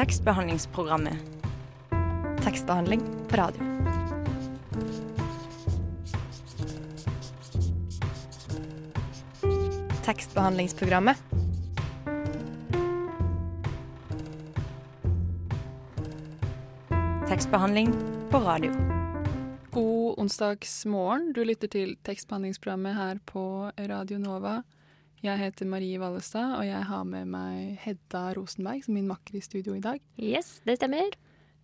Tekstbehandlingsprogrammet. Tekstbehandling på radio. Tekstbehandlingsprogrammet. Tekstbehandling på radio. God onsdagsmorgen. Du lytter til tekstbehandlingsprogrammet her på Radio Nova. Jeg heter Marie Vallestad, og jeg har med meg Hedda Rosenberg som min makker i studio i dag. Yes, det stemmer.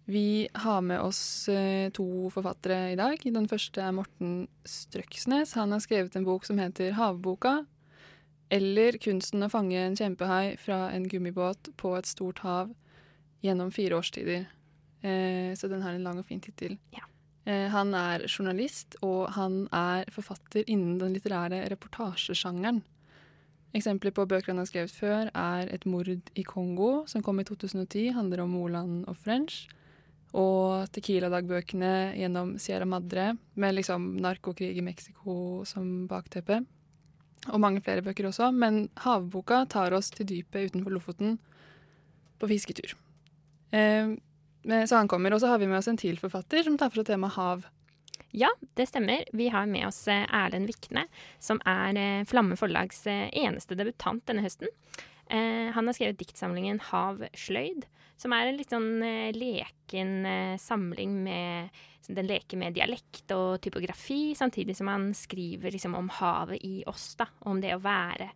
Vi har med oss eh, to forfattere i dag. Den første er Morten Strøksnes. Han har skrevet en bok som heter Havboka. Eller kunsten å fange en kjempehai fra en gummibåt på et stort hav gjennom fire årstider. Eh, så den har en lang og fin tittel. Ja. Eh, han er journalist, og han er forfatter innen den litterære reportasjesjangeren. Eksempler på bøker han har skrevet før, er Et mord i Kongo, som kom i 2010, handler om Moland og French. Og Tequila-dagbøkene gjennom Sierra Madre, med liksom narkokrig i Mexico som bakteppe. Og mange flere bøker også, men Havboka tar oss til dypet utenfor Lofoten på fisketur. Eh, så han kommer, og så har vi med oss en til forfatter som tar for seg temaet hav. Ja, det stemmer. Vi har med oss eh, Erlend Vikne, som er eh, Flamme forlags eh, eneste debutant denne høsten. Han har skrevet diktsamlingen Hav sløyd, som er en litt sånn leken samling med Den leker med dialekt og typografi, samtidig som han skriver liksom om havet i oss, da. Om det å være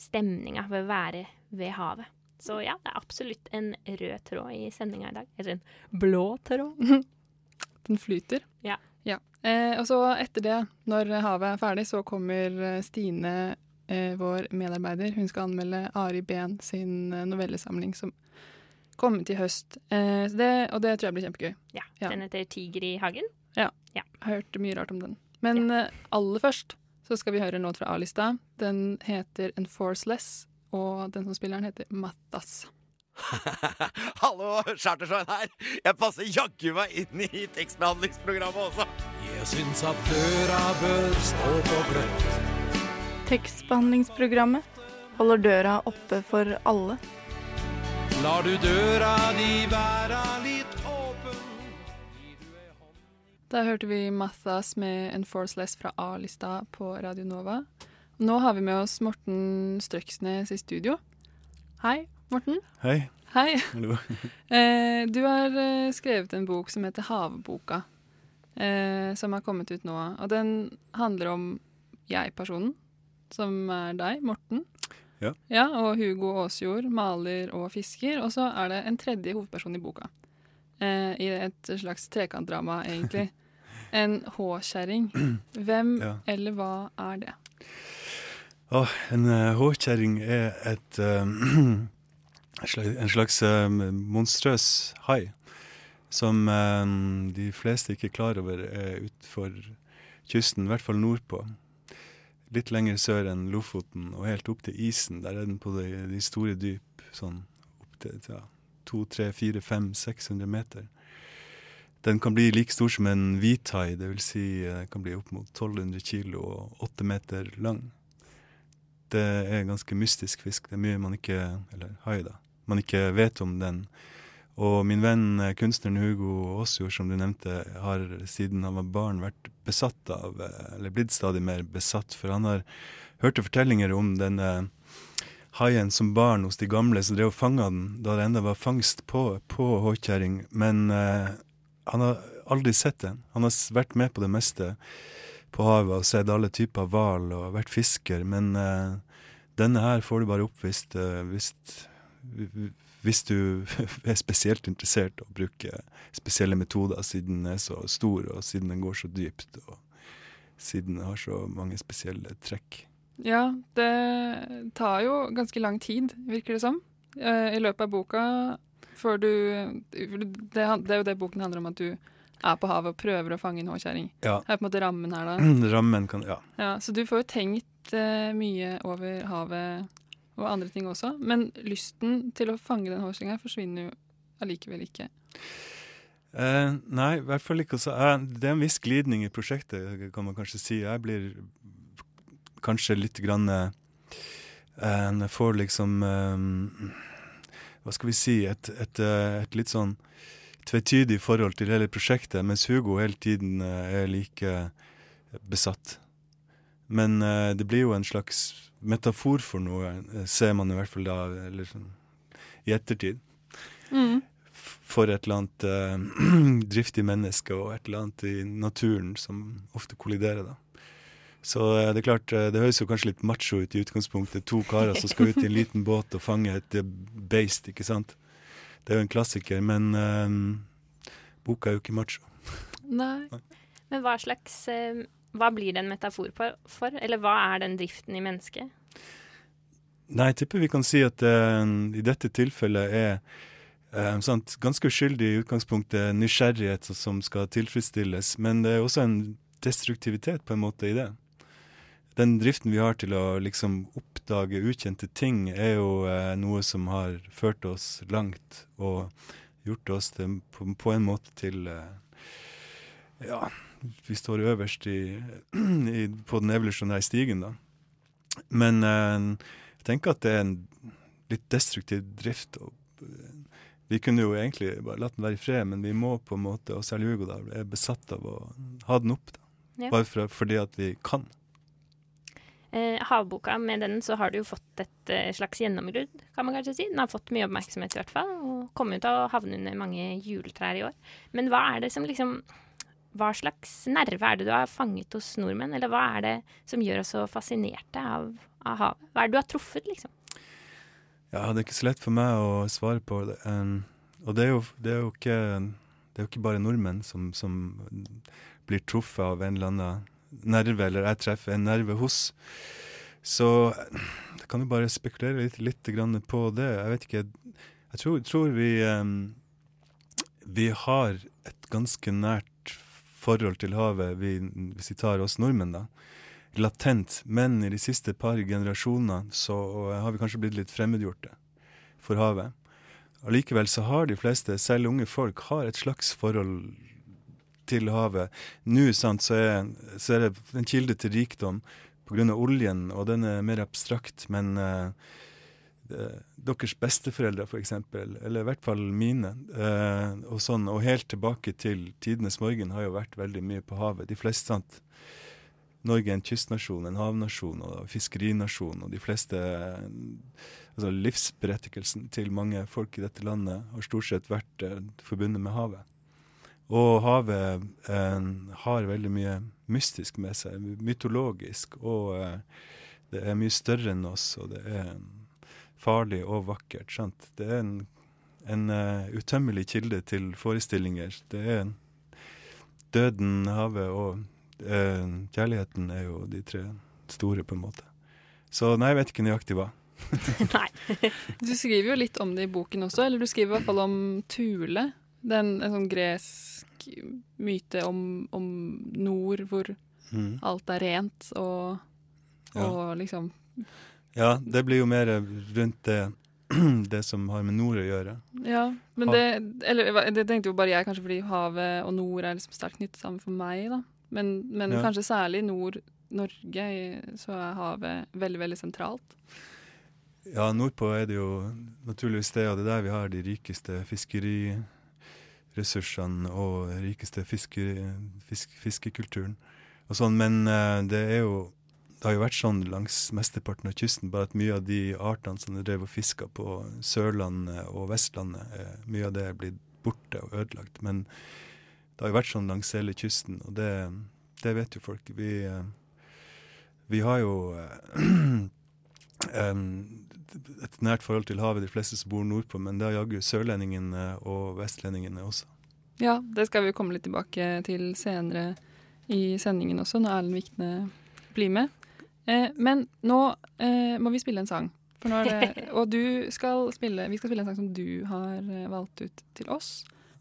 stemninga ved å være ved havet. Så ja, det er absolutt en rød tråd i sendinga i dag. Eller en blå tråd. Den flyter. Ja. Eh, og så etter det, når havet er ferdig, så kommer eh, Stine, eh, vår medarbeider. Hun skal anmelde Ari Behn sin eh, novellesamling som kommer til høst. Eh, det, og det tror jeg blir kjempegøy. Ja, Ja. Den heter Tiger i hagen. Ja, Jeg har hørt mye rart om den. Men ja. aller først så skal vi høre en låt fra A-lista. Den heter Enforceless, og den som spiller den, heter Mattas. Hallo, Chartersveien her. Jeg passer jaggu meg inn i tekstbehandlingsprogrammet også. Jeg syns at døra bør stå på gløtt. Tekstbehandlingsprogrammet holder døra oppe for alle. Lar du døra di være litt åpen. Da hørte vi Mathas med Enforceless fra A-lista på Radio Nova. Nå har vi med oss Morten Strøksnes i studio. Hei, Morten. Hei. Hei. Hallo. Eh, du har eh, skrevet en bok som heter Havboka, eh, som har kommet ut nå. Og den handler om jeg-personen, som er deg, Morten. Ja. Og Hugo Aasjord, maler og fisker. Og så er det en tredje hovedperson i boka. Eh, I et slags trekantdrama, egentlig. En H-kjerring. Hvem Ja. eller hva er det? Oh, en uh, håkjerring er et, eh, en slags, uh, monstrøs hai som eh, de fleste ikke er klar over er utenfor kysten, i hvert fall nordpå. Litt lenger sør enn Lofoten og helt opp til isen. Der er den på de, de store dyp, sånn opp til ja, 200-300-400-500-600 meter. Den kan bli like stor som en hvithai, vil si eh, den kan bli opp mot 1200 kilo og 8 meter lang. Det er en ganske mystisk fisk. Det er mye man ikke Eller hai, da. Man ikke vet om den. Og min venn eh, kunstneren Hugo Åsjord, som du nevnte, har siden han var barn vært besatt av eh, Eller blitt stadig mer besatt, for han har hørte fortellinger om denne haien som barn hos de gamle som drev og fanga den da det enda var fangst på, på håkjerring. Men eh, han har aldri sett den. Han har vært med på det meste på havet og sett alle typer hval og vært fisker, men eh, denne her får du bare opp hvis, eh, hvis, hvis du er spesielt interessert i å bruke spesielle metoder, siden den er så stor, og siden den går så dypt, og siden den har så mange spesielle trekk. Ja, det tar jo ganske lang tid, virker det som, eh, i løpet av boka. Før du det, er jo det boken handler om, at du er på havet og prøver å fange en håkjerring. Ja. Det er på en måte rammen her, da. Rammen kan Ja. Ja, så du får jo tenkt eh, mye over havet og andre ting også. Men lysten til å fange den hårslinga forsvinner jo allikevel ikke. Eh, nei, i hvert fall ikke. Også. eh, det er en viss glidning i prosjektet, kan man kanskje si. Jeg blir kanskje litt grann eh, Jeg får liksom eh, hva skal vi si, et, et, eh, et litt sånn tvetydig forhold til hele prosjektet, mens Hugo hele tiden eh, er like besatt. Men eh, det blir jo en slags metafor for noe, eh, ser man i hvert fall da, eller sånn i ettertid. Mm. For et eller annet eh, driftig menneske og et eller annet i naturen som ofte kolliderer, da. Så eh, det er klart, eh, det høres jo kanskje litt macho ut i utgangspunktet. To karer som skal ut i en liten båt og fange et eh, beist, ikke sant. Det er jo en klassiker, men eh, boka er jo ikke macho. Nei. Men hva slags Hva blir det en metafor for? Eller hva er den driften i mennesket? Nei, jeg tipper vi kan si at uh, i dette tilfellet er uh, sant, ganske uskyldig i utgangspunktet nysgjerrighet som skal tilfredsstilles, men det er også en destruktivitet på en måte i det. Den driften vi har til å liksom oppdage ukjente ting, er jo uh, noe som har ført oss langt og gjort oss til, på, på en måte til Ja, vi står øverst i, i, på den evolusjonære stigen, da. Men eh, jeg tenker at det er en litt destruktiv drift. Eh, vi kunne jo egentlig bare latt den være i fred, men vi må på en måte, og særlig Hugo, da, er besatt av å ha den opp. da. Ja. Bare for, fordi at vi kan. Eh, havboka, med den så har du jo fått et eh, slags gjennombrudd, kan man kanskje si. Den har fått mye oppmerksomhet i hvert fall, og kommer til å havne under mange juletrær i år. Men hva er det som liksom Hva slags nerve er det du har fanget hos nordmenn, eller hva er det som gjør oss så fascinerte av, av havet? Hva er det du har truffet, liksom? Ja, det er ikke så lett for meg å svare på det. Um, og det er, jo, det, er ikke, det er jo ikke bare nordmenn som, som blir truffet av en eller annen nerve, eller jeg treffer en nerve hos. Så jeg kan jo bare spekulere litt, litt på det. Jeg vet ikke Jeg tror, tror vi um, Vi har et ganske nært forhold til havet, vi, hvis vi tar oss nordmenn, da latent, men i de siste par generasjoner så har vi kanskje blitt litt fremmedgjorte for havet. Allikevel så har de fleste, selv unge folk, har et slags forhold til havet. Nå sant, så, er, så er det en kilde til rikdom pga. oljen, og den er mer abstrakt, men det- deres besteforeldre f.eks., eller i hvert fall mine, eh, og sånn, og helt tilbake til tidenes morgen har jo vært veldig mye på havet. De fleste, sant, Norge er en kystnasjon, en havnasjon og fiskerinasjon, og de fleste altså Livsberettigelsen til mange folk i dette landet har stort sett vært eh, forbundet med havet. Og havet eh, har veldig mye mystisk med seg, mytologisk, og eh, det er mye større enn oss, og det er farlig og vakkert. Sant? Det er en, en uh, utømmelig kilde til forestillinger. Det er døden, havet og uh, kjærligheten er jo de tre store, på en måte. Så nei, jeg vet ikke nøyaktig hva. Nei. Du skriver jo litt om det i boken også, eller du skriver i hvert fall om Thule. Den, en sånn gresk myte om, om nord hvor Mm. alt er rent og, Ja. og liksom Ja, det blir jo mer rundt det, det som har med nord å gjøre. Ja, men det Eller det tenkte jo bare jeg, kanskje fordi havet og nord er liksom sterkt knyttet sammen for meg, da. Men, men Ja. kanskje særlig i nord-Norge så er havet veldig, veldig sentralt. Ja, nordpå er det jo naturligvis det, og det er der vi har de rikeste fiskeriressursene og rikeste fiske, fisk, fiskekulturen og sånn. Men eh, det er jo det har jo vært sånn langs mesteparten av kysten, bare at mye av de artene som de drev og fiska på Sørlandet og Vestlandet, eh, mye av det er blitt borte og ødelagt. Men det har jo vært sånn langs hele kysten, og det, det vet jo folk. Vi, eh, vi har jo eh, et nært forhold til havet, de fleste som bor nordpå, men det har jaggu sørlendingene og vestlendingene også. Ja, det skal vi jo komme litt tilbake til senere i sendingen også, når Erlend Vikne blir med. Eh, men nå eh, må vi spille en sang. For nå er det, og du skal spille, vi skal spille en sang som du har eh, valgt ut til oss.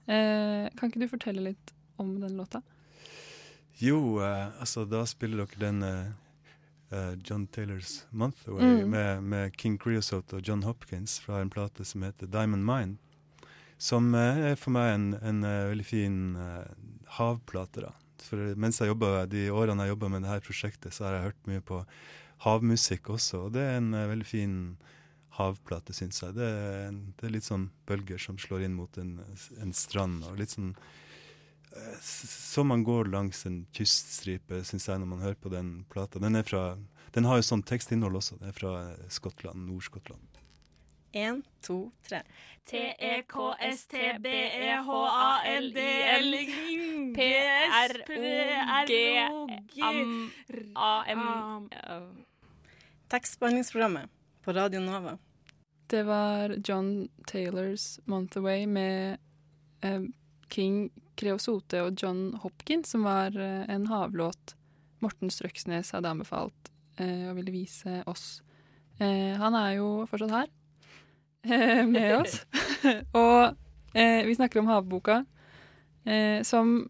Eh, kan ikke du fortelle litt om den låta? Jo, altså da spiller dere den John Taylors 'Month Away' Mm. med, med King Creosote og John Hopkins fra en plate som heter 'Diamond Mine'. Som er for meg en, en veldig fin havplate. da. For mens jeg jobbet, De årene jeg jobber med dette prosjektet, så har jeg hørt mye på havmusikk også. Og det er en eh, veldig fin havplate, syns jeg. Det er, det er litt sånn bølger som slår inn mot en, en strand. og litt sånn eh, Som man går langs en kyststripe, syns jeg, når man hører på den plata. Den, fra, den har jo sånn tekstinnhold også. Den er fra Skottland, Nord-Skottland. Én, to, tre. E T-E-K-S-T-B-E-H-A-L-D-L P-R-O-G-A-M Tekstbehandlingsprogrammet på Radio Nova. Det var John Taylors 'Month Away' med eh, King Creosote og John Hopkins, som var eh, en havlåt Morten Strøksnes hadde anbefalt eh, og ville vise oss. Eh, han er jo fortsatt her eh, med oss. og eh, vi snakker om havboka, eh, som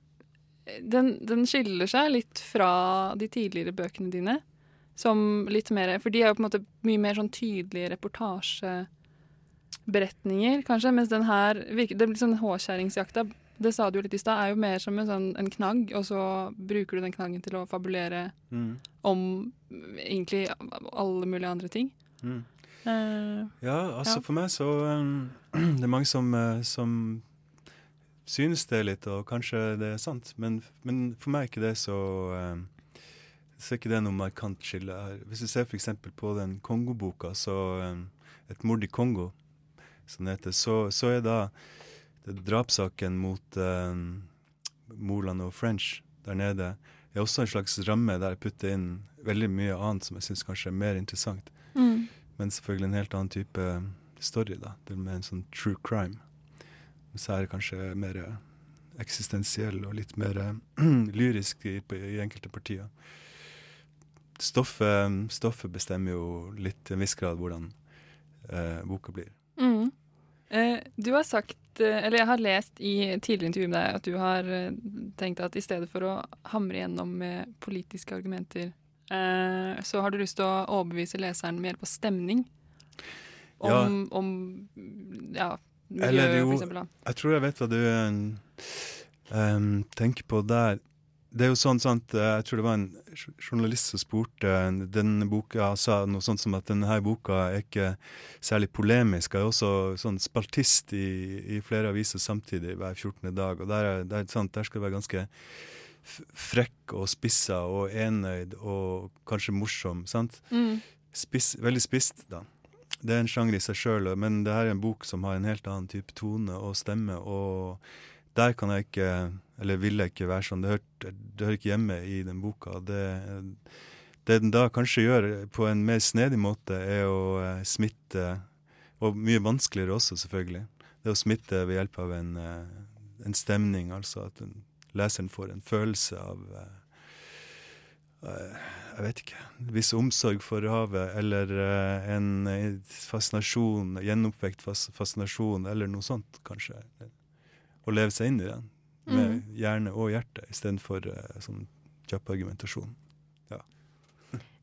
den, den skiller seg litt fra de tidligere bøkene dine. Som litt mer For de er jo på en måte mye mer sånn tydelige reportasjeberetninger, kanskje. Mens den her virker Det blir sånn Håkjerringsjakta, det sa du jo litt i stad, er jo mer som en, sånn, en knagg, og så bruker du den knaggen til å fabulere Mm. om egentlig alle mulige andre ting. Mm. Eh, Ja, altså Ja. for meg så um, Det er mange som, eh, som synes det litt, og kanskje det er sant. Men, men for meg er ikke det så um, så er ikke det noe markant skille her. Hvis du ser f.eks. på den Kongo-boka, så um, 'Et mord i Kongo', som det heter, så, så er da det drapssaken mot um, Moland og French der nede er også en slags ramme der jeg putter inn veldig mye annet som jeg syns kanskje er mer interessant. mm. Men selvfølgelig en helt annen type story, da. Det med en sånn true crime. Så er det kanskje mer eh, eksistensiell og litt mer eh, lyrisk i, i enkelte partier. Stoffet, stoffet bestemmer jo litt til en viss grad hvordan eh, boka blir. Mm. Eh, du har sagt, eh, eller jeg har lest i tidligere intervju med deg, at du har eh, tenkt at i stedet for å hamre gjennom med politiske argumenter, eh, så har du lyst til å overbevise leseren med hjelp av stemning. Om, Ja. om ja, miljø, Eller jo, for eksempel. Jeg tror jeg vet hva du um, tenker på der. Det er jo sånn sant, eh, Jeg tror det var en journalist som spurte eh, denne boka, sa noe sånt som at denne boka er ikke særlig polemisk. Jeg er også sånn spaltist i, i flere aviser samtidig hver 14. dag. og Der, er, der, sant, der skal det være ganske frekk og spissa og enøyd og kanskje morsom. sant? Mm. spiss, veldig spisst, da. Det er en sjanger i seg sjøl, men det her er en bok som har en helt annen type tone og stemme, og der kan jeg ikke, eller vil jeg ikke være sånn. Det det hører ikke hjemme i den boka. Det, det den da kanskje gjør på en mer snedig måte, er å eh, smitte, og mye vanskeligere også, selvfølgelig, det å smitte ved hjelp av en, eh, en stemning, altså at den, leseren får en følelse av eh, eh, jeg vet ikke, viss omsorg for havet, eller eh, en fascinasjon, gjenoppvekt fascinasjon, eller noe sånt, kanskje. Å leve seg inn i den, med hjerne og hjerte, istedenfor sånn kjapp argumentasjon.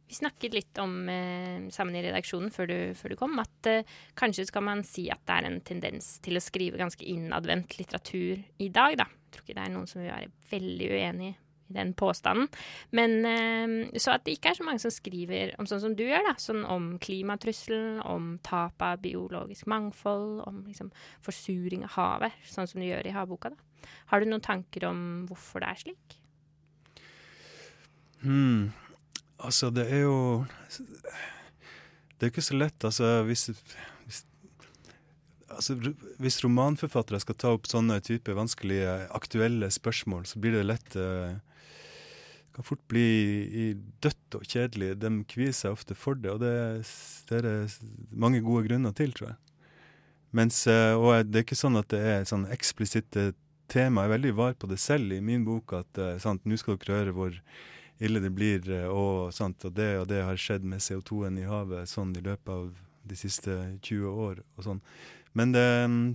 Vi snakket litt om eh, sammen i redaksjonen før du, før du kom, at eh, kanskje skal man si at det er en tendens til å skrive ganske innadvendt litteratur i dag, da. Jeg tror ikke det er noen som vil være veldig uenig i den påstanden. Men eh, så at det ikke er så mange som skriver om sånn som du gjør, da. Sånn om klimatrusselen, om tap av biologisk mangfold, om liksom forsuring av havet, sånn som du gjør i havboka, da. Har du noen tanker om hvorfor det er slik? Hmm. Altså, det er jo Det er ikke så lett, altså, hvis, Altså, hvis romanforfattere skal ta opp sånne type vanskelige, aktuelle spørsmål, så blir det lett uh, kan fort bli dødt og kjedelig. De kvier seg ofte for det, og det, det er det mange gode grunner til, tror jeg. Mens, eh, og det er ikke sånn at det er sånn eksplisitte tema. Jeg er veldig var på det selv i min bok, at eh, sant, nå skal dere høre hvor ille det blir, og, sant, og det og det har skjedd med CO2-en i havet sånn i løpet av de siste 20 år. og sånn. Men det,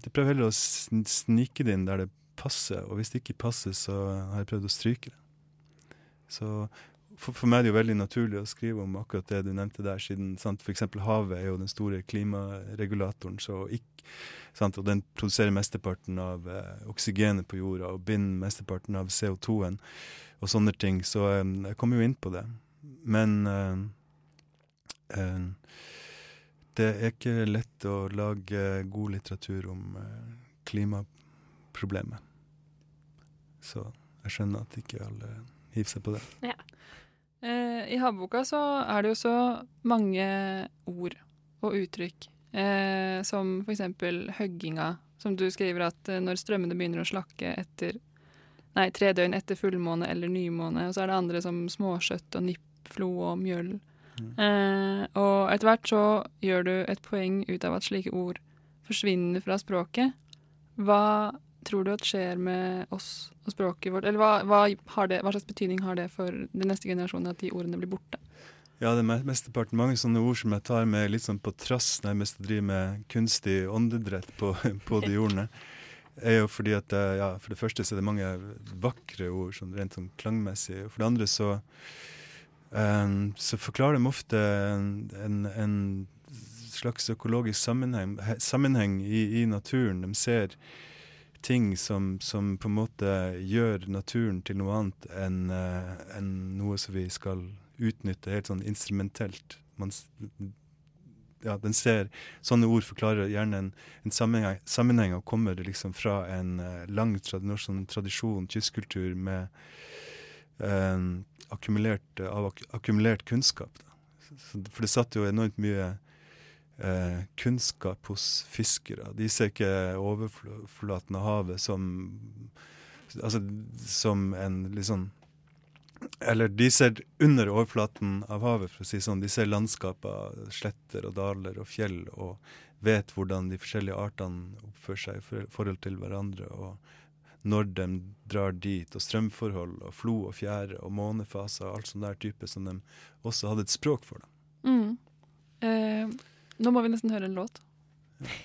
det prøver heller å snike det inn der det passer, og hvis det ikke passer, så har jeg prøvd å stryke det. Så for, for meg er det jo veldig naturlig å skrive om akkurat det du nevnte der, siden f.eks. havet er jo den store klimaregulatoren, så ikke, sant, og den produserer mesteparten av eh, oksygenet på jorda og binder mesteparten av CO2-en og sånne ting. Så eh, jeg kommer jo inn på det. Men eh, eh, det er ikke lett å lage god litteratur om eh, klimaproblemet. Så jeg skjønner at ikke alle hiver seg på det. Ja. Eh, I havboka så er det jo så mange ord og uttrykk, eh, som for eksempel høgginga, som du skriver at eh, når strømmene begynner å slakke etter Nei, tre døgn etter fullmåne eller nymåne, og så er det andre som småskjøtt og nippflo og mjøll. Eh, og etter hvert så gjør du et poeng ut av at slike ord forsvinner fra språket. Hva tror du at skjer med oss og språket vårt? Eller hva, hva, det, hva slags betydning har det for den neste generasjonen at de ordene blir borte? Ja, det er me- mesteparten mange sånne ord som jeg tar med litt sånn på trass, når jeg mest driver med kunstig åndedrett på, på de ordene, er jo fordi at eh, ja, for det første så er det mange vakre ord, sånn rent sånn klangmessig. Og for det andre så, eh, så forklarer de ofte en, en, slags økologisk sammenheng, he- sammenheng i, i naturen. De ser ting som, som på en måte gjør naturen til noe annet enn uh, en noe som vi skal utnytte helt sånn instrumentelt. Man, ja, den ser Sånne ord forklarer gjerne en, en sammenheng, sammenheng og kommer liksom fra en uh, lang tradisjon, sånn tradisjon, kystkultur, med eh, akkumulert, av ak akkumulert kunnskap. Da. For det satt jo enormt mye eh, kunnskap hos fiskere. De ser ikke overflaten av havet som Altså som en sånn eller de ser under overflaten av havet, for å si sånn. De ser landskaper, sletter og daler og fjell, og vet hvordan de forskjellige artene oppfører seg i forhold til hverandre, og når de drar dit, og strømforhold, og flo og fjære, og månefaser, og alt sånn der type som de også hadde et språk for. Da. Mm. Eh, nå må vi nesten høre en låt.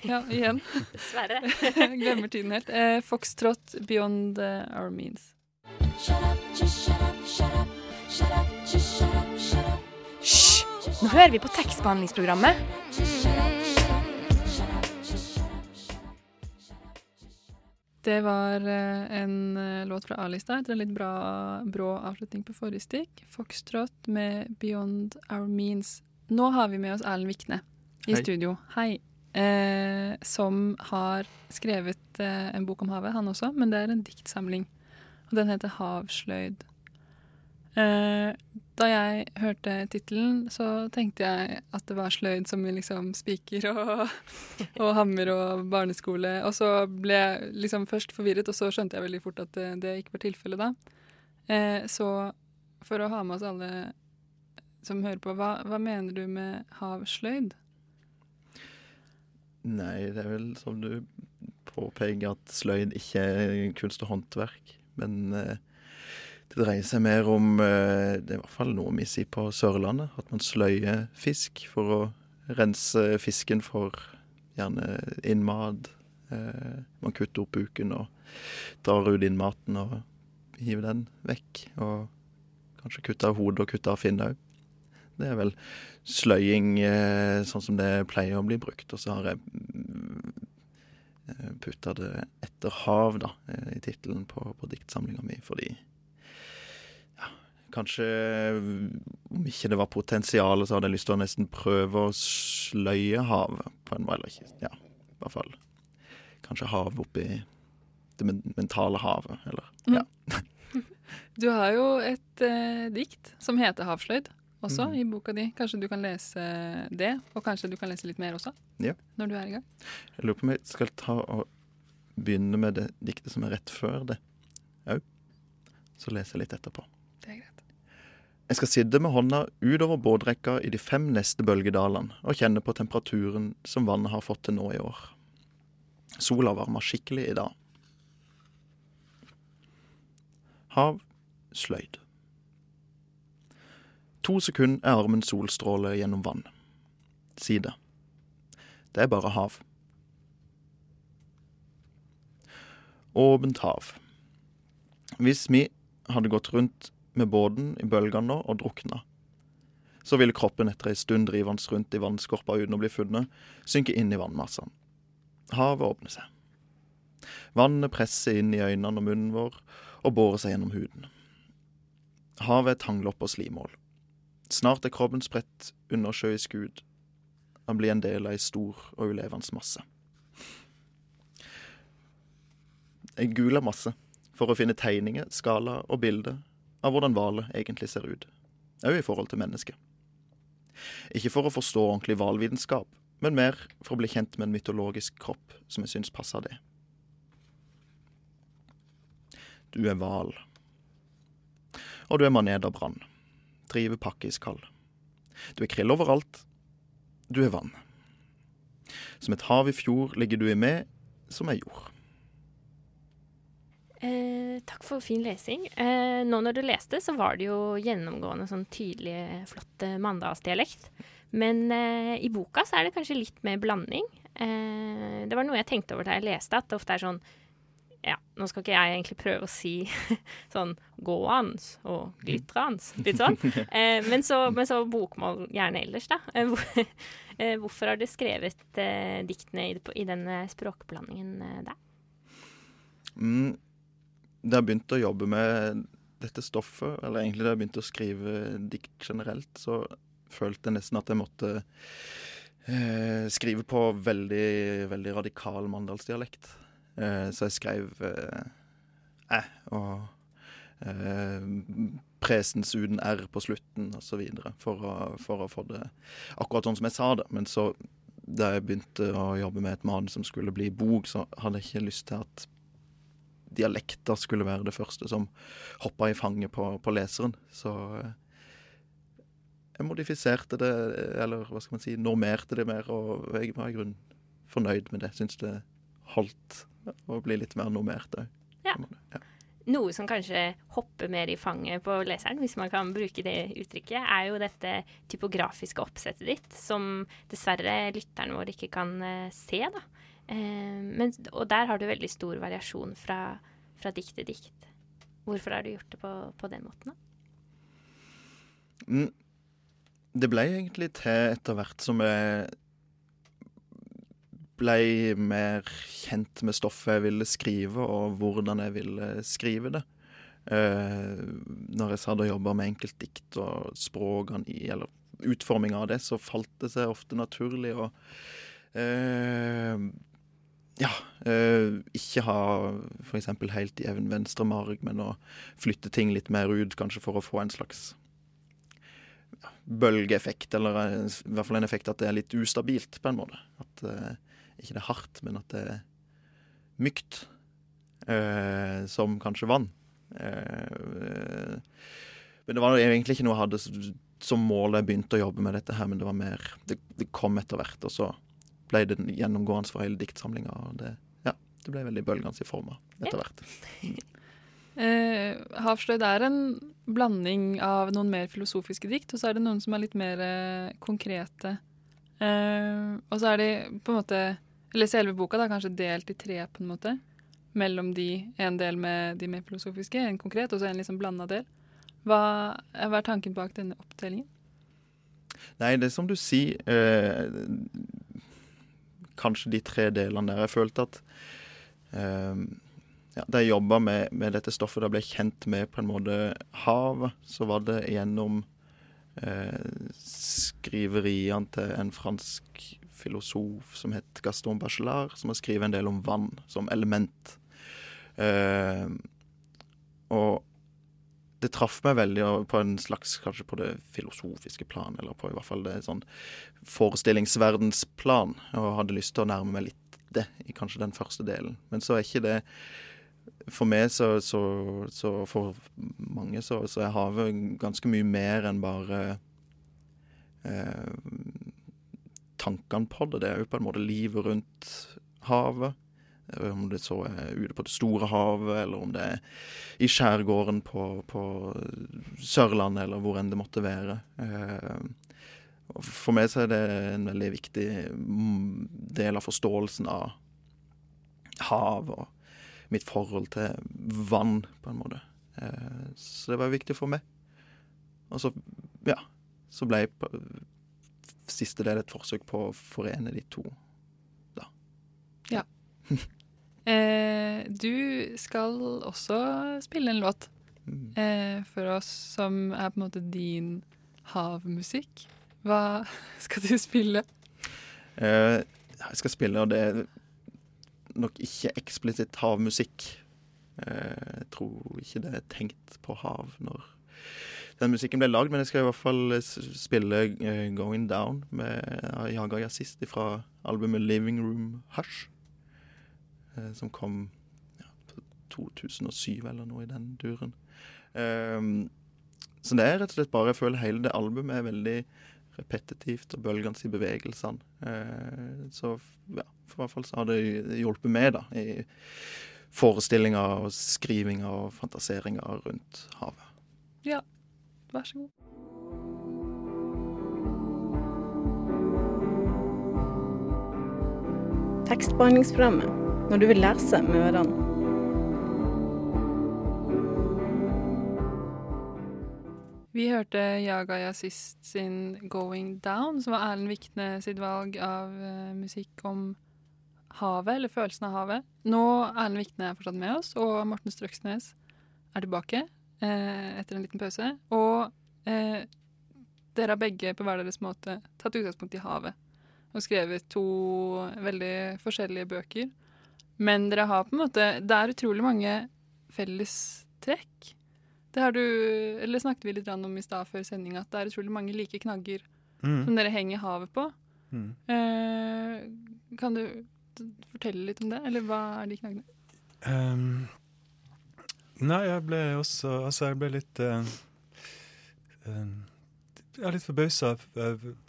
Ja, igjen. Dessverre. Glemmer tiden helt. Eh, Foxtrot, 'Beyond Our Means'. Hysj! Nå hører vi på tekstbehandlingsprogrammet. Det var eh, en eh, låt fra A-lista etter en litt bra, brå avslutning på forrige stikk. Foxtrot med 'Beyond Our Means'. Nå har vi med oss Erlend Vikne i Hei. studio. Hei. Eh, som har skrevet eh, en bok om havet, han også, men det er en diktsamling. Og den heter 'Havsløyd'. Eh, da jeg hørte tittelen, så tenkte jeg at det var sløyd som i liksom spiker og, og hammer og barneskole. Og så ble jeg liksom først forvirret, og så skjønte jeg veldig fort at det, det ikke var tilfellet da. Eh, så for å ha med oss alle som hører på, hva, hva mener du med havsløyd? Nei, det er vel som du påpeker at sløyd ikke er kunst og håndverk. Men eh, det dreier seg mer om eh, Det er i hvert fall noe vi sier på Sørlandet. At man sløyer fisk for å rense fisken for gjerne innmat. Eh, man kutter opp buken og drar ut innmaten og hiver den vekk. Og kanskje kutter av hodet og kutter av finnet òg. Det er vel sløying eh, sånn som det pleier å bli brukt. Og så har jeg putta det etter hav da, i tittelen på, på diktsamlinga mi, fordi kanskje om ikke det var potensial, så hadde jeg lyst til å nesten prøve å sløye havet på en måte. Ja, i hvert fall. Kanskje havet oppi det mentale havet, eller ja. Du har jo et eh, dikt som heter 'Havsløyd' også mm. i boka di. Kanskje du kan lese det, og kanskje du kan lese litt mer også? Ja. Når du er i gang. Jeg lurer på om jeg skal ta og begynne med det diktet som er rett før det òg. Så leser jeg litt etterpå. Jeg skal sitte med hånda utover båtrekka i de fem neste bølgedalene og kjenne på temperaturen som vannet har fått til nå i år. Sola varmer skikkelig i dag. Hav sløyd. To sekunder er armen solstråle gjennom vann. Si. Det er bare hav. Åpent hav. Hvis vi hadde gått rundt med båten i bølgene og drukna, så ville kroppen etter ei stund drivende rundt i vannskorpa uten å bli funnet, synke inn i vannmassene. Havet åpner seg. Vannet presser inn i øynene og munnen vår og borer seg gjennom huden. Havet er tanglopp og slimål. Snart er kroppen spredt under sjøisk hud. Han blir en del av ei stor og ulevende masse. Jeg gula masse for å finne tegninger, skala og bilder av hvordan hvaler egentlig ser ut, òg i forhold til mennesket. Ikke for å forstå ordentlig hvalvitenskap, men mer for å bli kjent med en mytologisk kropp som jeg syns passer det. Du er hval. Og du er manet av brann. Driver pakkeiskald. Du er krill overalt. Du er vann. Som et hav i fjor ligger du i med, som er jord. Eh, takk for fin lesing. Eh, nå når du leste, så var det jo gjennomgående sånn tydelig, flott mandagsdialekt. Men eh, i boka så er det kanskje litt mer blanding. Eh, det var noe jeg tenkte over da jeg leste, at det ofte er sånn Ja, nå skal ikke jeg egentlig prøve å si sånn gåans og glitrans, litt sånn. Eh, men, så, men så bokmål gjerne ellers, da. Eh, eh, hvorfor har du skrevet eh, diktene i, i den eh, språkblandingen eh, der? Mm, da jeg begynte å jobbe med dette stoffet, eller egentlig da jeg begynte å skrive dikt generelt, så følte jeg nesten at jeg måtte eh, skrive på veldig, veldig radikal mandalsdialekt. Eh, så jeg skrev eh, æ og eh, presens uten r på slutten osv. For, å- for å få det akkurat sånn som jeg sa det. Men så, da jeg begynte å jobbe med et manus som skulle bli bok, så hadde jeg ikke lyst til at dialekter skulle være det første som hoppa i fanget på, på leseren. Så eh, jeg modifiserte det, eller hva skal man si, normerte det mer, og jeg var i grunnen fornøyd med det. Syns det holdt å bli litt mer normert òg. Ja. Noe som kanskje hopper mer i fanget på leseren, hvis man kan bruke det uttrykket, er jo dette typografiske oppsettet ditt, som dessverre lytterne våre ikke kan eh, se. da. Eh, men, og der har du veldig stor variasjon fra, fra dikt til dikt. Hvorfor har du gjort det på, på den måten? da? Mm. Det ble egentlig til etter hvert som jeg ble mer kjent med stoffet jeg ville skrive, og hvordan jeg ville skrive det. Eh, når jeg satt og jobba med enkeltdikt og språkene i, eller utforminga av det, så falt det seg ofte naturlig å eh, ja, øh, ikke ha f.eks. helt jevn venstre marg, men å flytte ting litt mer ut, kanskje for å få en slags ja, bølgeeffekt, eller i hvert fall en effekt at det er litt ustabilt, på en måte. At øh, ikke det er hardt, men at det er mykt. Øh, som kanskje vann. Men det var egentlig ikke noe jeg hadde som mål da jeg begynte å jobbe med dette her, men det var mer Det, det kom etter hvert, og så ble det gjennomgående for hele diktsamlinga. Og det, ja, det ble veldig bølgende i forma etter hvert. Eh, Havsløyd er en blanding av noen mer filosofiske dikt, og så er det noen som er litt mer eh, konkrete. Eh, og så er de på en måte Eller selve boka da kanskje delt i tre, på en måte. Mellom de, en del med de mer filosofiske, en konkret, og så en liksom blanda del. Hva, hva er tanken bak denne oppdelingen? Nei, det er som du sier eh, Kanskje de tre delene der. Jeg følte at eh, ja, Da jeg jobba med, med dette stoffet, da ble jeg kjent med på en måte havet, så var det gjennom eh, skriveriene til en fransk filosof som het Gaston Bachelard, som har skrevet en del om vann som element. Eh, og det traff meg veldig på en slags kanskje på det filosofiske plan, eller på i hvert fall det sånn forestillingsverdensplan, og hadde lyst til å nærme meg litt det i kanskje den første delen. Men så er ikke det For meg, så, så, så for mange, så, så er havet ganske mye mer enn bare eh, tankene på det. Det er jo på en måte livet rundt havet. Eh, Om det så er ute på det store havet, eller om det er i skjærgården på, på Sørlandet, eller hvor enn det måtte være. Eh, For meg så er det en veldig viktig mm, del av forståelsen av hav og mitt forhold til vann, på en måte. Eh, Så det var viktig for meg. Og så, ja, så ble siste del et forsøk på å forene de to. Ja. Eh, du skal også spille en låt eh, for oss som er på en måte din havmusikk. Hva skal du spille? Eh, jeg skal spille, og det er nok ikke eksplisitt havmusikk. Eh, jeg tror ikke det er tenkt på hav når den musikken ble lagd, men jeg skal i hvert fall spille uh, 'Going Down' med Jaga Jazzist fra albumet 'Living Room Hush', som kom ja, 2007 eller noe i den duren. Um, så det er rett og slett bare Jeg føler hele det albumet er veldig repetitivt og bølgende i bevegelsene. Uh, så ja, for hvert fall så har det hjulpet meg da, i forestillinger og skrivinger og fantaseringer rundt havet. Ja, Vær så god. Tekstbehandlingsprogrammet når du vil lese med ørene. Vi hørte Jaga Jazzist sin 'Going Down', som var Erlend Vikne sitt valg av uh, musikk om havet, eller følelsen av havet. Nå Erlend Vikne er fortsatt med oss, og Morten Strøksnes er tilbake eh, etter en liten pause. Og eh, dere har begge på hver deres måte tatt utgangspunkt i havet og skrevet to veldig forskjellige bøker. Men dere har på en måte Det er utrolig mange fellestrekk. Det har du Eller snakket vi litt om i stad før sending, at det er utrolig mange like knagger mm. som dere henger havet på. Mm. Eh, kan du fortelle litt om det, eller hva er de knaggene? Um, Nei, jeg ble også Altså, jeg ble litt uh, uh, Jeg er litt forbausa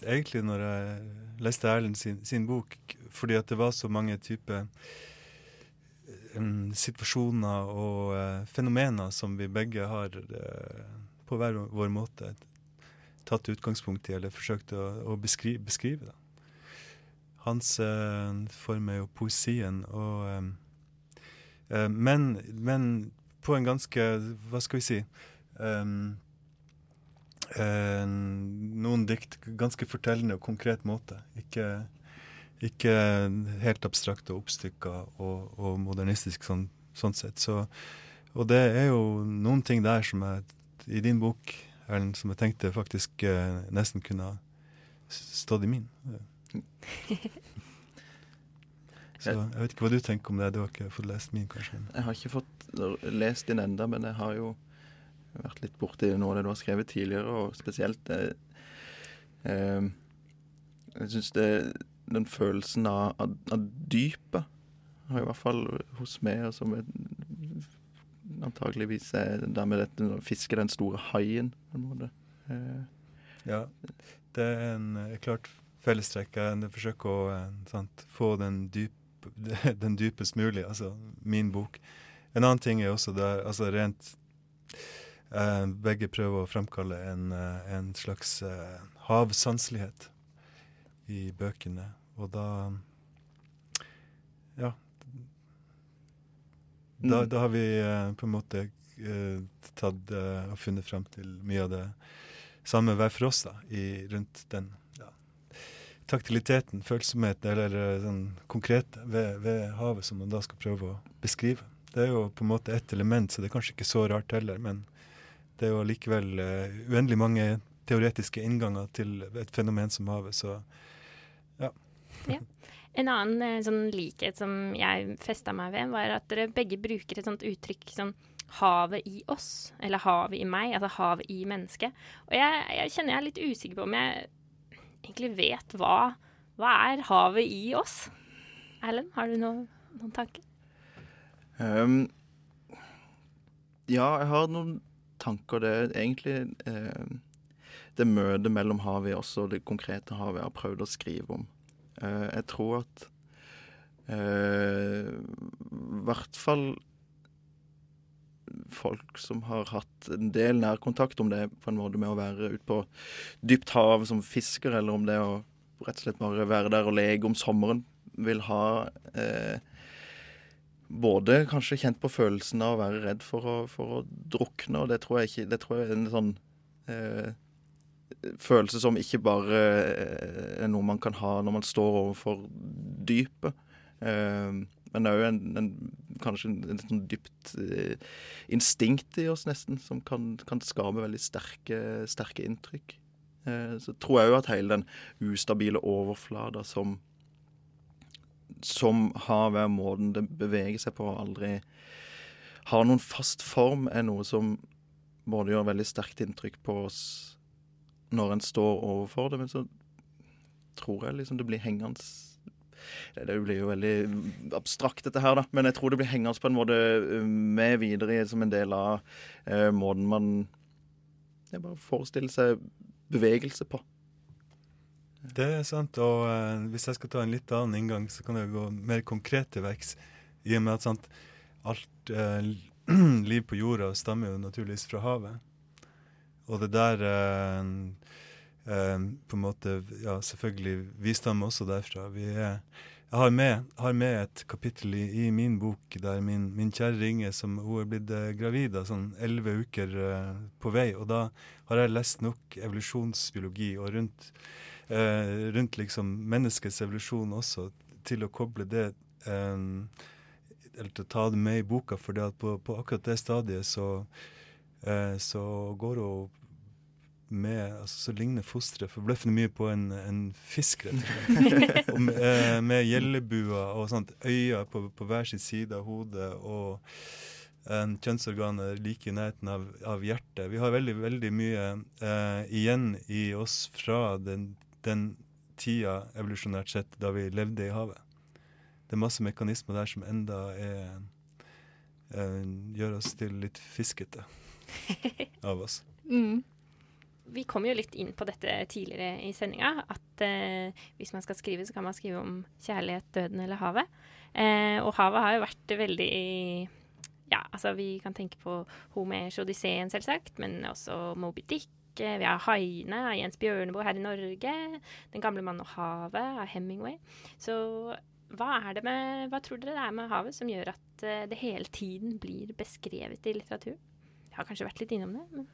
egentlig når jeg leste Erlend sin, sin, bok, fordi at det var så mange typer um, situasjoner og fenomener som vi begge har på hver vår måte tatt utgangspunkt i, eller forsøkt å, å beskrive. beskrive Hans form er jo poesien, og men, men på en ganske Hva skal vi si um, uh, Noen dikt ganske fortellende og konkret måte. Ikke, ikke helt abstrakt og oppstykka og, og, modernistisk sånn, sånn sett. Så, og det er jo noen ting der som jeg i din bok, Erlend, som jeg tenkte faktisk eh, nesten kunne stått i min. Så jeg vet ikke hva du tenker om det. Du har ikke fått lest min, kanskje? Jeg har ikke fått lest din enda, men jeg har jo vært litt borti noe av det du har skrevet tidligere, og spesielt det eh, Jeg syns den følelsen av, av, av, dypet i hvert fall hos meg, som antageligvis er der dette å fiske den store haien, på en måte. Eh. Ja, det er en klart fellestrekk. Jeg forsøker å eh, sant, få den, dyp, den dypest mulig, altså min bok. En annen ting er også der, altså rent eh, Begge prøver å fremkalle en, eh, en slags eh, havsanselighet i bøkene. Og da Ja. Da, mm. da har vi eh, på en måte eh, tatt eh, og funnet frem til mye av det samme hver for oss da, i, rundt den ja, taktiliteten, følsomheten, eller sånn konkrete ved, ved havet, som man da skal prøve å beskrive. Det er jo på en måte ett element, så det er kanskje ikke så rart heller. Men det er jo likevel uh, uendelig mange teoretiske innganger til et fenomen som havet, så. Ja. En annen uh, sånn likhet som jeg festa meg ved, var at dere begge bruker et sånt uttrykk som havet i oss, eller havet i meg, altså havet i mennesket. Og jeg, jeg kjenner jeg er litt usikker på om jeg egentlig vet hva, hva er havet i oss. Erlend, har du noen, noen tanker? Um, ja, jeg har noen tanker. Det er egentlig eh, det møtet mellom havet i oss og det konkrete havet jeg har prøvd å skrive om. Eh, jeg tror at eh, i hvert fall folk som har hatt en del nærkontakt, om det på en måte med å være ute på dypt hav som fisker, eller om det å rett og slett bare være der og leke om sommeren, vil ha eh, både kanskje kjent på følelsen av å være redd for å, for å drukne, og det tror jeg ikke Det tror jeg er en sånn eh, følelse som ikke bare eh, er noe man kan ha når man står overfor dypet. Eh, men òg en, en, kanskje en, sånn dypt eh, instinkt i oss, nesten, som kan, kan skape veldig sterke, sterke inntrykk. Så tror jeg òg at hele den ustabile overflata som som har hver måten det beveger seg på, og aldri har noen fast form, er noe som både gjør veldig sterkt inntrykk på oss når en står overfor det, men så tror jeg liksom det blir hengende det, blir jo veldig abstrakt, dette her, da. Men jeg tror det blir hengende på en måte eh, med videre som en del av eh, måten man jeg bare forestiller seg bevegelse på. Det er sant. Og uh, hvis jeg skal ta en litt annen inngang, så kan jeg gå mer konkret til verks. I og med at sant, alt uh, liv på jorda stammer jo naturligvis fra havet. Og det der uh, på en måte Ja, selvfølgelig, vi stammer også derfra. Vi er jeg har med, har med, et kapittel i, i, min bok der min, min som hun er blitt eh, gravid av sånn elleve uker eh, på vei. Og da har jeg lest nok evolusjonsbiologi og rundt eh, rundt liksom menneskets evolusjon også, til å koble det eh, Eller til å ta det med i boka, for på, på, akkurat det stadiet så, eh, så går hun med, altså, så ligner fosteret forbløffende mye på en, en fisk, rett og slett. med, eh, med gjellebuer og sånt, øyne på, på, hver sin side av hodet. og en kjønnsorganet like i nærheten av, av, hjertet. Vi har veldig, veldig mye eh, igjen i oss fra den den tida evolusjonært sett da vi levde i havet. Det er masse mekanismer der som enda er, eh, gjør oss til litt fiskete av oss. Mm. Vi kom jo litt inn på dette tidligere i sendinga, at eh, hvis man skal skrive, så kan man skrive om kjærlighet, døden eller havet. Eh, og havet har jo vært veldig Ja, altså vi kan tenke på Homers Odysseen, selvsagt, men også Moby Dick vi har Haiene av Jens Bjørneboe her i Norge. Den gamle mannen og havet av Hemingway. Så hva, er det med, hva tror dere det er med havet som gjør at eh, det hele tiden blir beskrevet i litteratur? Jeg har kanskje vært litt innom det. Men...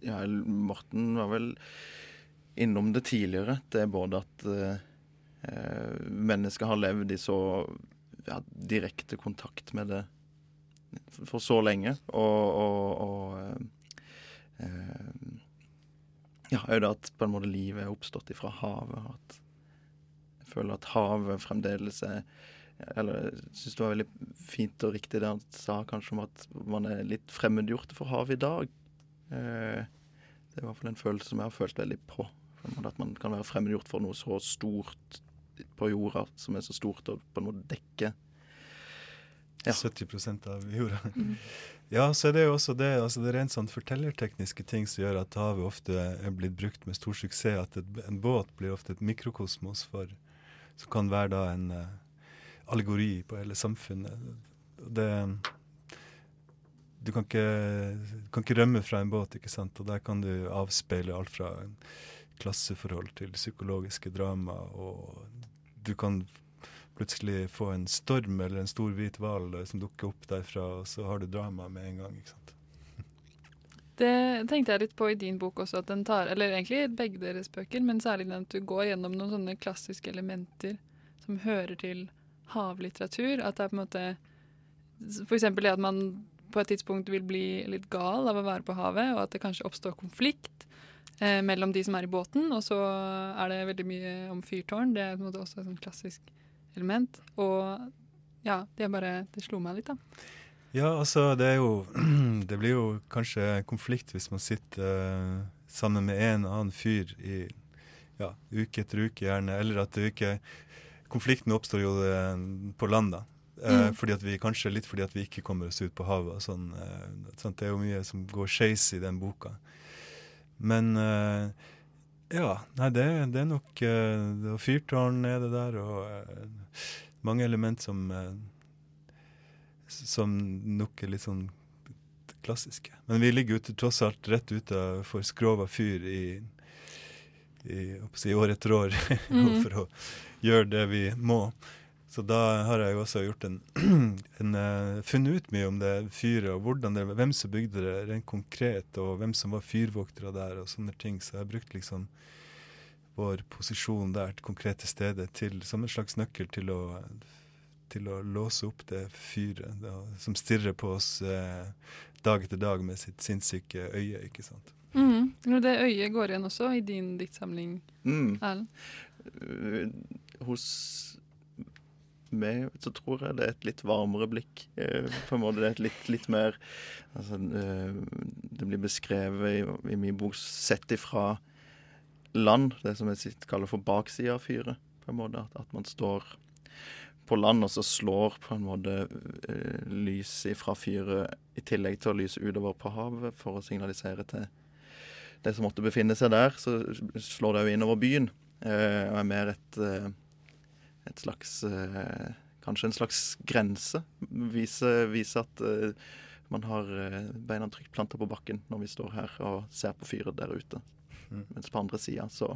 Ja, Morten var vel innom det tidligere. Det er både at eh, eh mennesker har levd i så ja, direkte kontakt med det for så lenge, og, og, og eh, eh ja, òg det at på en måte livet er oppstått ifra havet. At jeg føler at havet fremdeles er Eller jeg syns det var veldig fint og riktig det han sa kanskje om at man er litt fremmedgjort for havet i dag. Eh, det er i hvert fall en følelse som jeg har følt veldig på. At man kan være fremmedgjort for noe så stort på jorda, som er så stort og på en måte dekker ja. 70% av jorda. Mm. Ja, så er det jo også det, altså det er rent sånn fortellertekniske ting som gjør at havet ofte er blitt brukt med stor suksess. At et, en båt blir ofte et mikrokosmos for Som kan være da en uh, allegori på hele samfunnet. Det Du kan ikke, kan ikke rømme fra en båt, ikke sant. Og der kan du avspeile alt fra klasseforhold til psykologiske drama, og du kan plutselig få en storm eller en stor hvit hval som dukker opp derfra, og så har du drama med en gang. ikke sant? Det tenkte jeg litt på i din bok også, at den tar, eller egentlig begge deres bøker, men særlig den at du går gjennom noen sånne klassiske elementer som hører til havlitteratur. At det er på en måte F.eks. det at man på et tidspunkt vil bli litt gal av å være på havet, og at det kanskje oppstår konflikt eh, mellom de som er i båten, og så er det veldig mye om fyrtårn. Det er på en måte også et sånn klassisk element. Og ja, det bare Det slo meg litt, da. Ja, altså det er jo Det blir jo kanskje konflikt hvis man sitter uh, sammen med en annen fyr i ja, uke etter uke, gjerne. Eller at det ikke Konflikten oppstår jo uh, på land, da. Uh, mm. fordi at vi, kanskje litt fordi at vi ikke kommer oss ut på havet. Sånn, sånn, det er jo mye som går skeis i den boka. Men ja, nei, det, det er nok uh, Fyrtårn er det der, og mange element som som nok er litt sånn klassiske. Men vi ligger ute, tross alt rett utenfor Skrova fyr i, i, i år etter år mm. for å gjøre det vi må. Så da har jeg også gjort en, en uh, funnet ut mye om det fyret, og hvordan det, hvem som bygde det rent konkret, og hvem som var fyrvoktere der, og sånne ting. Så jeg har brukt liksom vår posisjon der det konkrete stedet, til, som en slags nøkkel til å, til å låse opp det fyret da, som stirrer på oss uh, dag etter dag med sitt sinnssyke øye, ikke sant. Mm. Det øyet går igjen også i din diktsamling, mm. Erlend? Uh, hos meg så tror jeg det er et litt varmere blikk. Eh, på en måte det er et litt, litt mer altså, eh, Det blir beskrevet i, i min bok sett ifra land, det som jeg kaller for baksida av fyret. På en måte at, at man står på land, og så slår på en måte eh, lyset fra fyret i tillegg til å lyse utover på havet for å signalisere til det som måtte befinne seg der, så slår det jo innover byen. Eh, og er mer et, eh, et slags eh, Kanskje en slags grense. Vise, vise at eh, man har eh, beina trygt planta på bakken når vi står her og ser på fyret der ute. Mm. Mens på andre sida så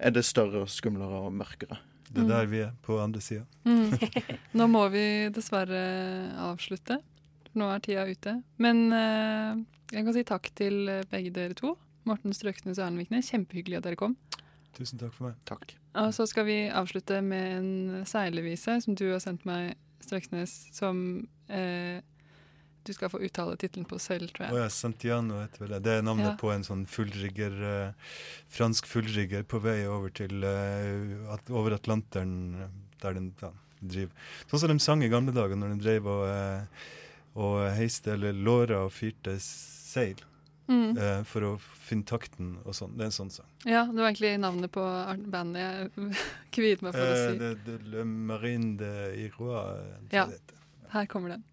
er det større, skumlere og mørkere. Det er der vi er, på andre sida. Mm. Nå må vi dessverre avslutte. Nå er tida ute. Men eh, jeg kan si takk til begge dere to. Morten Strøknes og Erlend Vikne. Kjempehyggelig at dere kom. Tusen takk for meg. Takk. Og så skal vi avslutte med en seilevise som du har sendt meg, Strøksnes, som eh, du skal få uttale tittelen på selv, tror jeg. jeg. ja, Santiano heter vel det. Det er navnet Ja. på en sånn fullrigger, eh, fransk fullrigger på vei over til eh, at, over Atlanteren, der den ja, driver. Sånn som de sang i gamle dager, når de drev og, eh, og heiste eller låra og fyrte seil Mm. Uh, for å finne takten og sånn. Det er en sånn sang. Ja, det var egentlig navnet på bandet jeg kviet meg for å Eh, si. det, det, Le Marine de Irois. Ja. Ja. Her kommer den.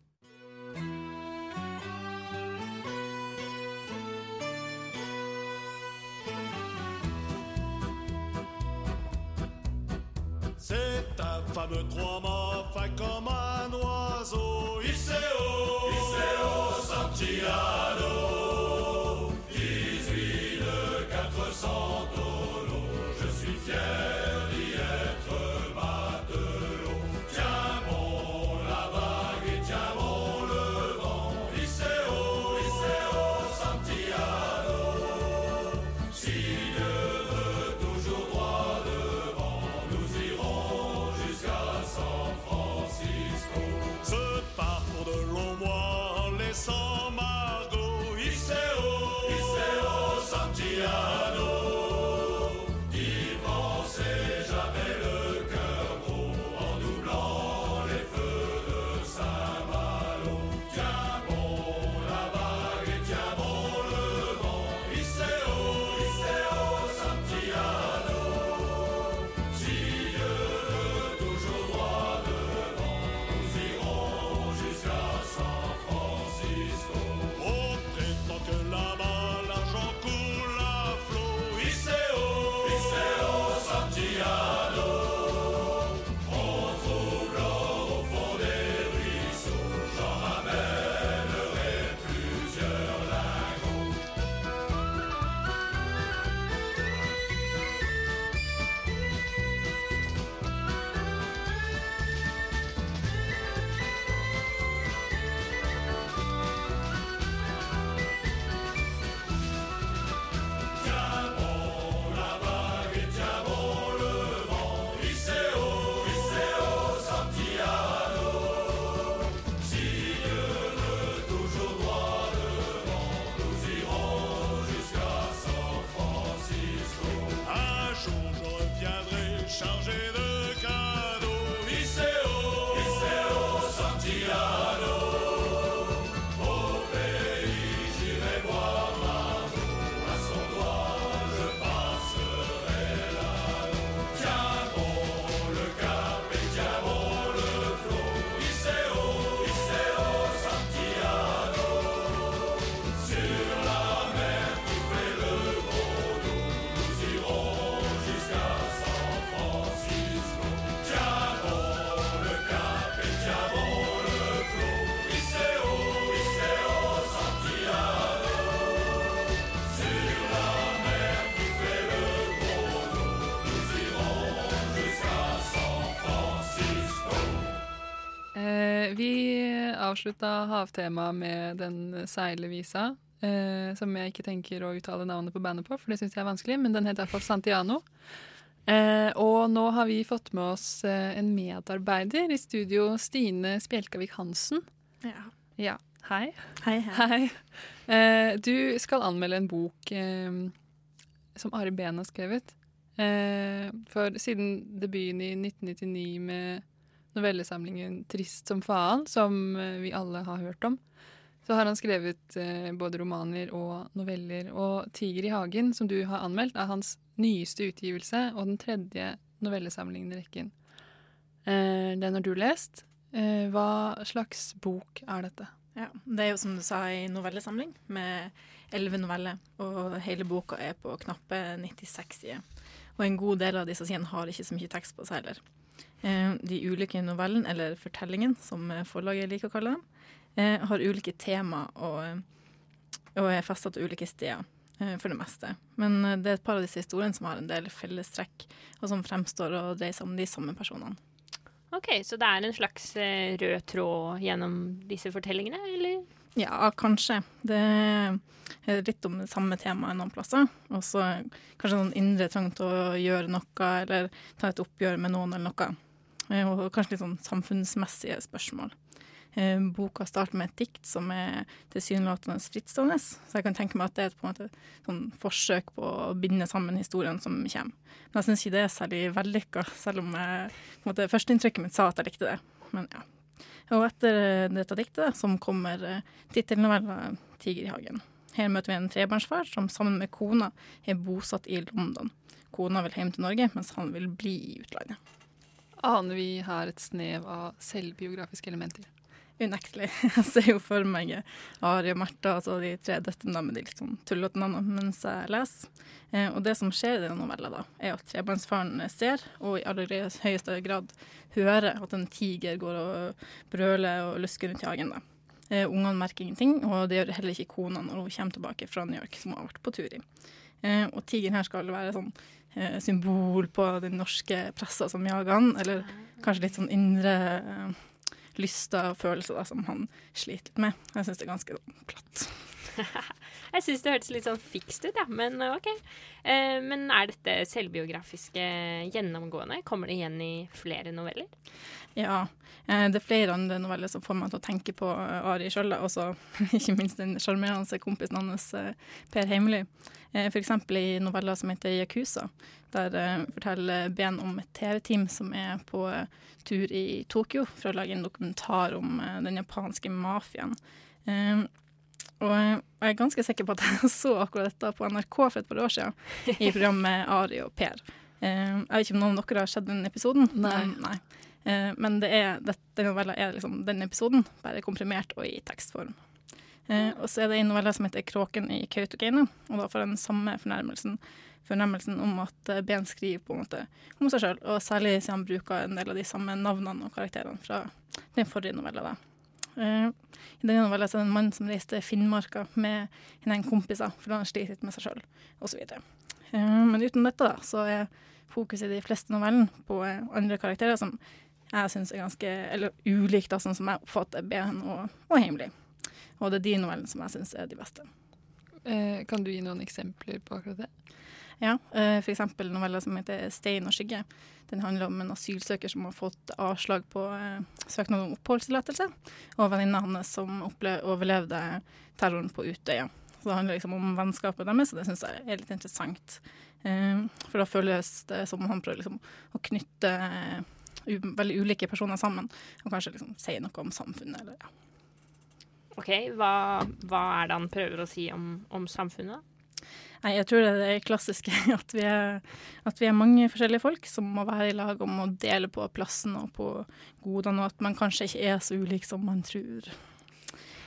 C'est un fameux trois-mâts fait comme un oiseau. Iseo, Iseo Santiano. Avslutta Havtema med den seilevisa, eh, som jeg ikke tenker å uttale navnet på bandet på, for det syns jeg er vanskelig, men den heter iallfall Santiano. Eh, og nå har vi fått med oss eh, en medarbeider i studio, Stine Spjelkavik Hansen. Ja. Ja, hei. Hei, hei. Hei. Eh, du skal anmelde en bok eh, som Ari Behn har skrevet. Eh, for siden debuten i 1999 med novellesamlingen 'Trist som faen', som eh, vi alle har hørt om, så har han skrevet eh, både romaner og noveller. Og 'Tiger i hagen', som du har anmeldt, er hans nyeste utgivelse og den tredje novellesamlingen i rekken. Eh, den har du lest. Hva slags bok er dette? Ja, Det er jo som du sa en novellesamling med elleve noveller, og hele boka er på knappe 96 sider. Og en god del av disse sidene har ikke så mye tekst på seg heller. Eh, de ulike novellene, eller fortellingen, som forlaget liker å kalle dem, eh, har ulike tema og, og er festa til ulike steder, eh, for det meste. Men eh, det er et par av disse historiene som har en del fellestrekk, og som fremstår og dreier seg om de samme personene. Ok, Så det er en slags eh, rød tråd gjennom disse fortellingene, eller? Ja, kanskje. Det er litt om det samme temaet noen plasser. Og så kanskje noen indre trang til å gjøre noe, eller ta et oppgjør med noen eller noe. Eh, Og kanskje litt sånn samfunnsmessige spørsmål. Eh, Boka starter med et dikt som er tilsynelatende frittstående, så jeg kan tenke meg at det er et på en måte, sånn forsøk på å binde sammen historiene som kommer. Men jeg syns ikke det er særlig vellykka, selv om jeg, på en førsteinntrykket mitt sa at jeg likte det. Men ja. Og etter eh, dette diktet som kommer eh, tittelnovella 'Tiger i hagen'. Her møter vi en trebarnsfar som sammen med kona er bosatt i London. Kona vil hjem til Norge, mens han vil bli i utlandet. Aner vi her et snev av selvbiografiske elementer? Unektelig. Jeg ser jo for meg Ari og Martha, altså de tre døtrene med de litt sånn tullete navnene mens jeg leser. Eh, og det som skjer i den novella, da, er at trebarnsfaren ser, og i aller høyeste grad hører, at en tiger går og brøler og lusker rundt i hagen. da. Eh, Ungene merker ingenting, og det gjør heller ikke kona når hun kommer tilbake fra New York, som hun har vært på tur i. Eh, og tigeren her skal være sånn symbol på den norske pressa som jager han, eller kanskje litt sånn indre lyster og følelser da, som han sliter litt med. Jeg syns det er ganske platt. Jeg syns det hørtes litt sånn fikst ut, ja, men OK. Eh, men er dette selvbiografiske gjennomgående? Kommer det igjen i flere noveller? Ja. eh, Det er flere andre noveller som får meg til å tenke på eh, Ari sjøl, og ikke minst den sjarmerende kompisen hans eh, Per Heimly. F.eks. I noveller som heter Yakuza, der forteller Ben om et TV-team som er på tur i Tokyo for å lage en dokumentar om den japanske mafiaen. Og jeg er ganske sikker på at jeg så akkurat dette på NRK for et par år siden, i programmet Ari og Per. Eh, Jeg vet ikke om noen av dere har sett den episoden? Nei. Men, nei. Eh, men det er, den novella er liksom den episoden, bare komprimert og i tekstform. Eh, og så er det en novelle som heter 'Kråken i Kautokeino', og da får den samme fornærmelsen, fornærmelsen om at Ben skriver på en måte om seg sjøl, og særlig siden han bruker en del av de samme navnene og karakterene fra den forrige novella. da. Uh, I denne novella er det en mann som reiste til Finnmarka med en kompiser, for han sliter litt med seg sjøl, osv. Uh, men uten dette da, så er fokuset i de fleste novellene på eh, andre karakterer som jeg syns er ganske eller ulikt, da, sånn som jeg oppfatter Ben og, og Heimly. Og det er de novellene som jeg syns er de beste. Eh, kan du gi noen eksempler på akkurat det? Ja, eh, eksempel novella som heter 'Stein og skygge'. Den handler om en asylsøker som har fått avslag på eh, søknad om oppholdstillatelse, og venninna hans som overlevde terroren på Utøya. Så det handler liksom om vennskapet deres, og det syns jeg er litt interessant. Eh, for da føles det som om han prøver liksom å knytte eh, veldig ulike personer sammen, og kanskje liksom si noe om samfunnet, eller ja. OK, hva, hva er det han prøver å si om, om samfunnet? Nei, jeg tror det er det klassiske at vi er, at vi er mange forskjellige folk som må være i lag om å dele på plassen og på godene, og at man kanskje ikke er så ulik som man tror.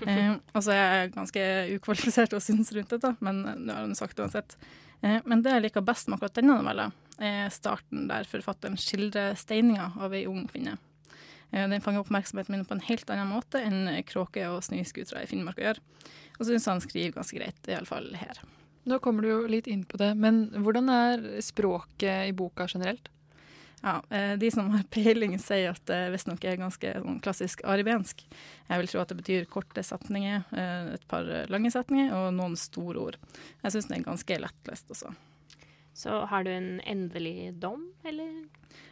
Eh, og så er jeg ganske ukvalifisert og å synes rundt dette, men nå har hun sagt uansett. Eh, men det jeg liker best med akkurat denne novella, er starten der forfatteren skildrer steininga av ei ung kvinne. Eh, den fanger oppmerksomheten min på en helt annen måte enn kråke- og snøscootere i Finnmark gjør. Og så syns han skriver ganske greit, iallfall her. Nå kommer du jo litt inn på det, men hvordan er språket i boka generelt? Ja, eh, De som har peiling, sier at det visstnok er ganske sånn klassisk aribensk. Jeg vil tro at det betyr korte setninger, eh, et par lange setninger og noen store ord. Jeg syns den er ganske lettlest også. Så har du en endelig dom, eller?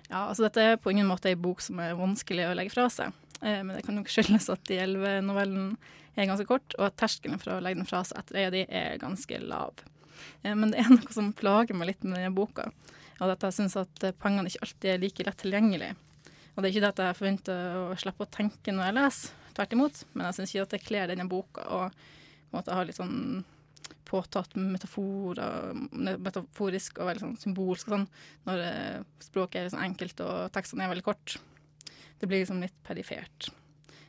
Ja, altså Dette er på ingen måte ei bok som er vanskelig å legge fra seg. Eh, Men det kan nok skyldes at de elleve novellene er ganske kort, og at terskelen for å legge den fra seg etter ei av de er ganske lav. Men det er noe som plager meg litt med denne boka, og at jeg syns at eh, poengene ikke alltid er like lett tilgjengelig. Og det er ikke det at jeg forventer å slippe å tenke når jeg leser, tvert imot. Men jeg syns ikke at det kler denne boka å ha litt sånn påtatt metaforer, metaforisk og veldig sånn symbolsk og sånn, når eh, språket er sånn enkelt og tekstene er veldig kort. Det blir liksom litt perifert.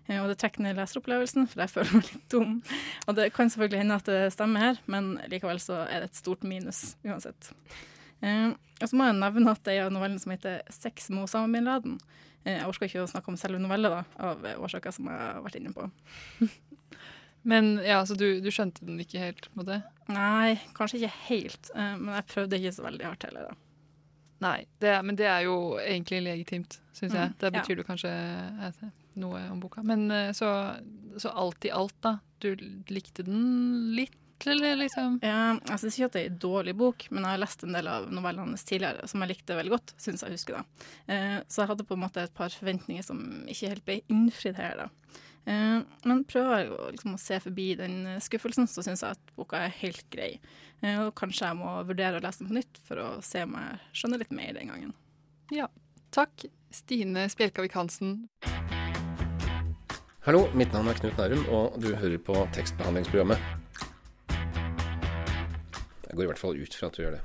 Eh, Og det trekker ned leseropplevelsen, for jeg føler meg litt dum. Og det kan selvfølgelig hende at det stemmer her, men likevel så er det et stort minus uansett. Eh, og så må jeg nevne at det er en novellen som heter 'Sex med Osama bin Laden'. Eh, jeg orker ikke å snakke om selve novella, da, av årsaker som jeg har vært inne på. Men ja, så du, du skjønte den ikke helt på det? Nei, kanskje ikke helt, eh, men jeg prøvde ikke så veldig hardt heller, da. Nei, det, er- men det er jo egentlig legitimt, syns jeg. Det Det ja. betyr det kanskje noe om boka. Men så, så alt i alt, da. Du likte den litt, eller liksom? Ja, jeg syns ikke at det er en dårlig bok, men jeg har lest en del av novellene hans tidligere som jeg likte veldig godt, syns jeg husker da. Eh, så jeg hadde på en måte et par forventninger som ikke helt ble innfridd her, da. Eh, men prøver jeg liksom, å se forbi den skuffelsen, så syns jeg at boka er helt grei. Eh, og kanskje jeg må vurdere å lese den på nytt for å se om jeg skjønner litt mer den gangen. Ja. Takk, Stine Spjelkavik Hansen. Hallo, mitt navn er Knut Nærum, og du hører på tekstbehandlingsprogrammet. Jeg går i hvert fall ut fra at du gjør det.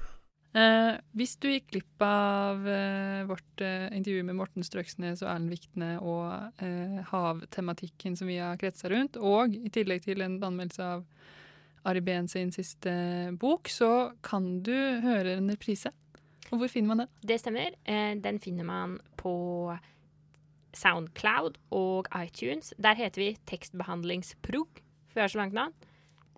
Eh, hvis du gikk glipp av eh, vårt eh, intervju med Morten Strøksnes og Erlend Viktne og eh, havtematikken som vi har kretsa rundt, og i tillegg til en anmeldelse av Ari Behn sin siste bok, så kan du høre en reprise. Og hvor finner man den? Det stemmer. Eh, Den finner man på Soundcloud og iTunes. Der heter vi Tekstbehandlingsprog, for vi har så langt navn.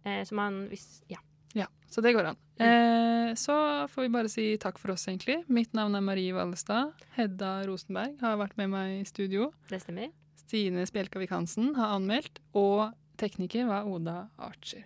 Eh, Så man hvis Ja. Ja, så det går an. Eh, så får vi bare si takk for oss, egentlig. Mitt navn er Marie Vallestad. Hedda Rosenberg har vært med meg i studio. Det stemmer. Stine Spjelkavik Hansen har anmeldt, og tekniker var Oda Archer.